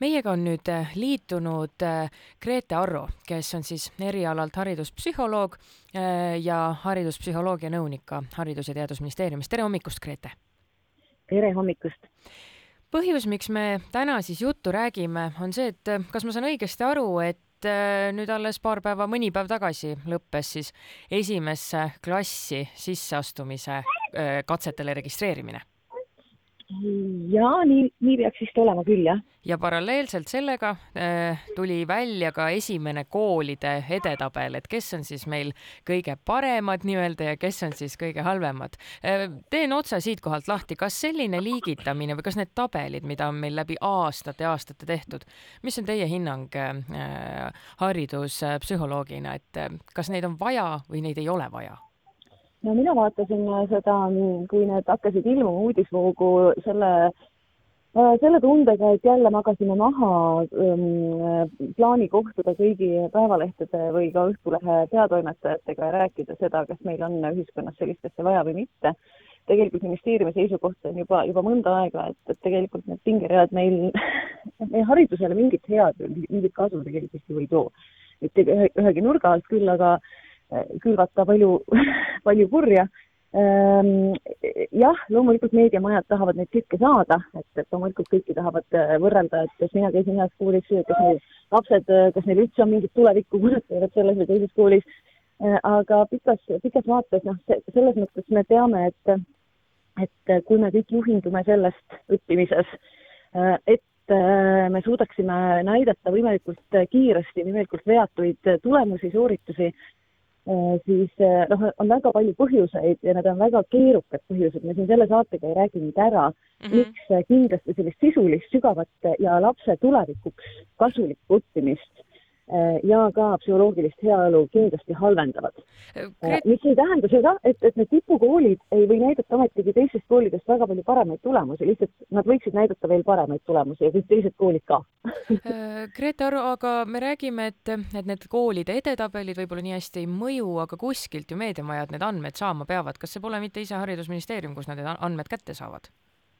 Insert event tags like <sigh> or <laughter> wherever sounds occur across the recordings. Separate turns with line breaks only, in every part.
meiega on nüüd äh, liitunud äh, Grete Arro, kes on siis erialalt hariduspsühholoog äh, ja hariduspsühholoogia nõunik ka Haridus- ja Teadusministeeriumis. tere hommikust, Grete!
tere hommikust!
põhjus, miks me täna siis juttu räägime, on see, et kas ma saan õigesti aru, et nüüd alles paar päeva, mõni päev tagasi lõppes siis esimesse klassi sisseastumise katsetele registreerimine
jaa, nii, nii peaks vist olema küll, jah.
ja paralleelselt sellega äh, tuli välja ka esimene koolide edetabel, et kes on siis meil kõige paremad nii-öelda ja kes on siis kõige halvemad äh,. teen otse siitkohalt lahti, kas selline liigitamine või kas need tabelid, mida on meil läbi aastate ja aastate tehtud, mis on teie hinnang äh, hariduspsühholoogina, et äh, kas neid on vaja või neid ei ole vaja?
No mina vaatasin äh, seda, kui need hakkasid ilmuma uudisvoogu selle, äh, selle tundega, et jälle magasime maha ähm, plaani kohtuda kõigi päevalehtede või ka Õhtulehe peatoimetajatega ja rääkida seda, kas meil on ühiskonnas sellist asja vaja või mitte. tegelikult ministeeriumi seisukoht on juba, juba mõnda aega, et, et tegelikult need pingeread meil, <laughs> meie haridusele mingit head, mingit kasu tegelikult ei too. mitte ühegi nurga alt küll, aga külvata palju, <laughs> palju kurja. Ehm, jah, loomulikult meediamajad tahavad neid klikke saada, et, et loomulikult kõiki tahavad äh, võrrelda, et kas mina käisin heas koolis, kas meil lapsed, äh, kas neil üldse on mingit tulevikku, kui nad käivad selles või teises koolis. Aga pikas, pikas vaates, noh, selles mõttes me teame, et, et kui me kõik juhindume sellest õppimises, et me suudaksime näidata võimalikult kiiresti, võimalikult veatuid tulemusi, sooritusi, siis äh, noh, on väga palju põhjuseid ja need on väga keerukad põhjused, me siin selle saatega ei räägi nüüd ära mm, -hmm. miks äh, kindlasti sellist sisulist, sügavat ja lapse tulevikuks kasulikku õppimist Äh, ja ka psühholoogilist heaolu kindlasti halvendavad. Gret.... Äh, mis ei tähenda seda, et, et need tipukoolid ei või näidata ometigi teistest koolidest väga palju paremaid tulemusi, lihtsalt nad võiksid näidata veel paremaid tulemusi ja kõik teised koolid ka. <laughs>
Äh, Grete Aru, aga me räägime, et, et need koolide edetabelid võib-olla nii hästi ei mõju, aga kuskilt ju meediamajad need andmed saama peavad, kas see pole mitte ise Haridusministeerium, kus nad need andmed kätte saavad?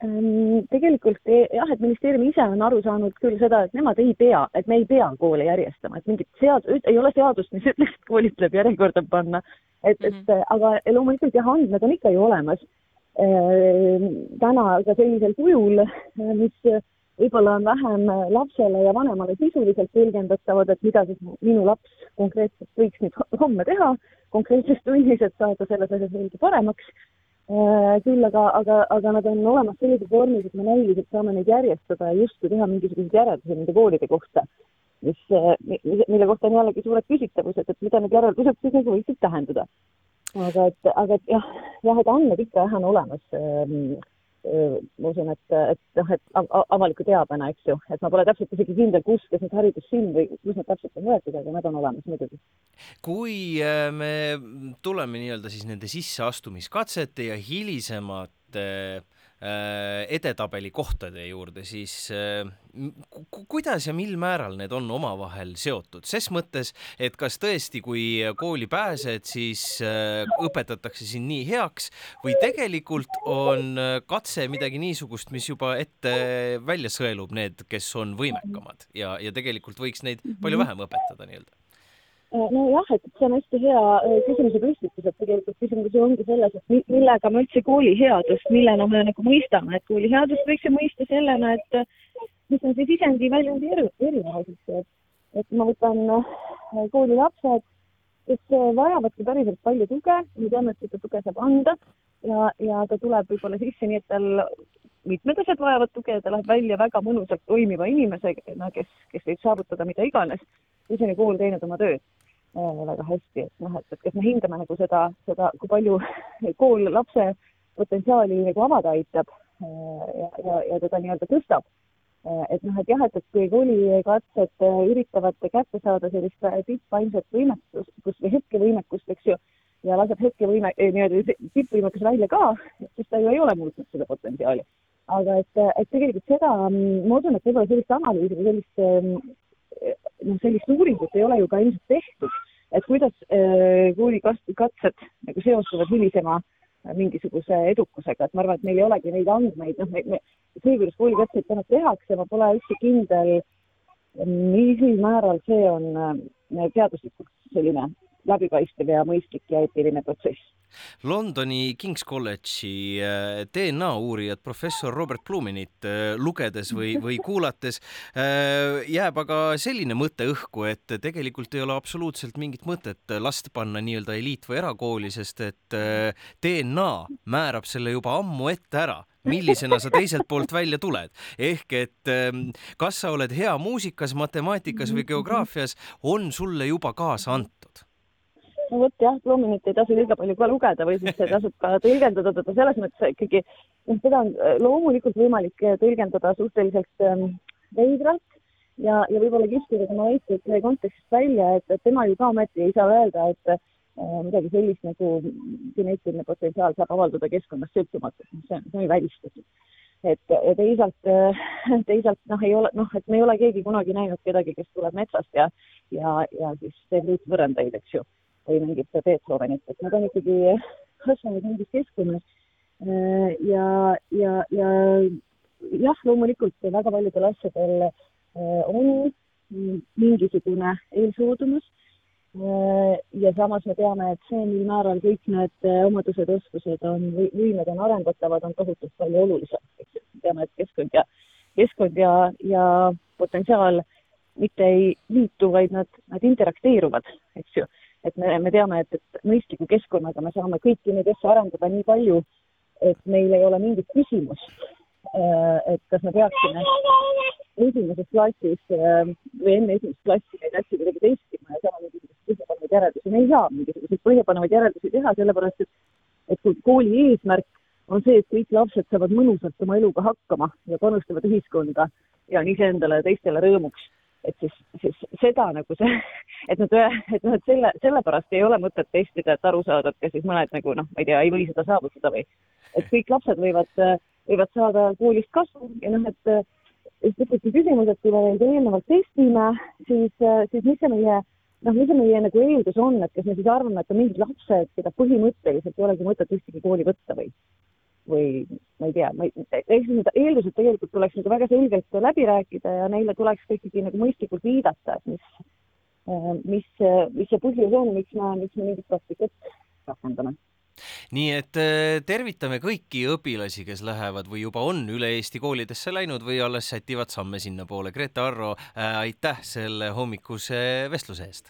Ehm, tegelikult eh, jah, et ministeerium ise on aru saanud küll seda, et nemad ei pea, et me ei pea koole järjestama, et mingit sead-, ei ole seadust, mis <laughs> ütleks, et koolid tuleb järjekorda panna. et et mhm. aga loomulikult jah, andmed on ikka ju olemas ehm,. täna ka sellisel kujul, mis võib-olla on vähem lapsele ja vanemale sisuliselt tõlgendatavad, et mida siis minu laps konkreetselt võiks nüüd homme teha konkreetses tunnis, et saada selles asjas veelgi paremaks Äh, küll aga, aga, aga nad on olemas sellises vormis, et me näiliselt saame neid järjestada ja justkui teha mingisuguseid järeldusi nende koolide kohta, mis, mille kohta on jällegi suured küsitavused, et mida need järeldused siis nagu võiksid tähendada. aga et, aga et jah, jah, et andmed ikka jah on olemas ähm, ma usun, et, et noh, et avaliku teabena, eks ju, et ma pole täpselt isegi kindel, kus, kas need haridussilm või kus need täpselt on võetud, aga need on olemas muidugi.
kui äh, me tuleme nii-öelda siis nende sisseastumiskatsete ja hilisemate Äh, edetabeli kohtade juurde, siis äh, kuidas ja mil määral need on omavahel seotud, ses mõttes, et kas tõesti, kui kooli pääsed, siis äh, õpetatakse sind nii heaks või tegelikult on katse midagi niisugust, mis juba ette välja sõelub need, kes on võimekamad. Ja, ja tegelikult võiks neid palju vähem õpetada nii-öelda.
Äh, nojah, et see on hästi hea äh, küsimuse püstitus, et tegelikult küsimus ju ongi selles, et millega me üldse kooli headust, millena me nagu mõistame, et kooli headust võiks ju mõista sellena, et mis on see sisendi väljundi eri, erinevused, et, et ma võtan äh, kooli lapsed, kes vajavadki päriselt palju tuge, me teame, et seda tuge saab anda ja, ja ta tuleb võib-olla sisse nii, et tal mitmed asjad vajavad tuge, ta läheb välja väga mõnusalt toimiva inimesena, kes, kes võib saavutada mida iganes, ju kool teinud oma tööd Äh, väga hästi, et noh, et, et kas me hindame nagu seda, seda, kui palju <laughs> kool lapse potentsiaali nagu avada aitab äh, ja, ja, ja teda nii-öelda tõstab. Äh, et noh, et jah, et, et kui koolikatsed üritavad kätte saada sellist tippaimset võimekust, kus või hetkevõimekust, eks ju, ja laseb hetkevõime, nii-öelda tippvõimekus välja ka, siis ta ju ei ole muutnud seda potentsiaali. aga et, et tegelikult seda, ma usun, et võib-olla sellist analüüsi või sellist noh, sellist uuringut ei ole ju ka ilmselt tehtud, et kuidas äh, koolikatsed nagu seostuvad hilisema mingisuguse edukusega, et ma arvan, et meil ei olegi neid andmeid, noh, me, me, see, kuidas koolikatseid täna tehakse, ma pole üldse kindel, mil määral see on äh, teaduslikult selline läbipaistev ja mõistlik ja eetiline protsess.
Londoni King's College'i äh, DNA uurijat professor Robert Blumenit äh, lugedes või, või <laughs> kuulates äh, jääb aga selline mõte õhku, et tegelikult ei ole absoluutselt mingit mõtet last panna nii-öelda eliit- või erakooli, sest et DNA määrab selle juba ammu ette ära millisena sa teiselt poolt välja tuled. ehk et ähm, kas sa oled hea muusikas, matemaatikas või geograafias, on sulle juba kaasa antud
no vot jah, Bloominit ei tasu liiga palju ka lugeda või siis tasub ka tõlgendada teda selles mõttes ikkagi, noh, seda on äh, loomulikult võimalik äh, tõlgendada suhteliselt ähm, veidralt ja, ja võib-olla kiskuda tema väiteid kontekstist välja, et, et tema ju ka ometi ei saa öelda, et äh, midagi sellist nagu geneetiline potentsiaal saab avalduda keskkonnast sõltumatult, see on, see on ju välistatud. et ja teisalt, äh, <laughs> teisalt noh, ei ole, noh, et me ei ole keegi kunagi näinud kedagi, kes tuleb metsast ja, ja, ja siis teeb ruutvõrrandeid, eks ju või mingit Beethovenit, et nad on ikkagi kasvanud mingis keskkonnas. Äh, ja, ja, ja jah, loomulikult väga paljudel asjadel äh, on mingisugune eelsoodumus. Äh, ja samas me teame, et see, mil määral kõik need omadused, oskused on, võimed on arendatavad, on tohutult palju olulisem. teame, et keskkond ja, keskkond ja, ja potentsiaal mitte ei liitu, vaid nad, nad interakteeruvad, eks ju et me, me teame, et, et mõistliku keskkonnaga me saame kõiki neid asju arendada nii palju, et meil ei ole mingit küsimust, äh, et kas me peaksime esimeses klassis äh, või enne esimest klassi neid asju kuidagi testima ja saama mingisuguseid põhjapanevaid järeldusi. me ei saa mingisuguseid põhjapanevaid järeldusi teha, sellepärast et, et kui kooli eesmärk on see, et kõik lapsed saavad mõnusalt oma eluga hakkama ja panustavad ühiskonda ja on iseendale ja teistele rõõmuks et siis, siis seda nagu see, et nad, et et selle, sellepärast ei ole mõtet testida, et aru saada, et kas siis mõned nagu noh, ma ei tea, ei või seda saavutada või. Et kõik lapsed võivad, võivad saada koolist kasu ja noh, et siis tekibki küsimus, et kui me neid eelnevalt testime, siis, siis mis see meie noh, mis see meie nagu eeldus on, et kas me siis arvame, et on mingid lapsed, keda põhimõtteliselt ei olegi mõtet ühtegi kooli võtta või või ma ei tea, ma ei, siis need eeldused tegelikult tuleks nagu väga selgelt läbi rääkida ja neile tuleks ka ikkagi nagu mõistlikult viidata, et mis, äh, mis, mis see põhjus on, miks me, miks me mingit praktikat rakendame
nii et äh, tervitame kõiki õpilasi, kes lähevad või juba on üle Eesti koolidesse läinud või alles sätivad samme sinnapoole. Grete Arro, äh, aitäh selle hommikuse vestluse eest!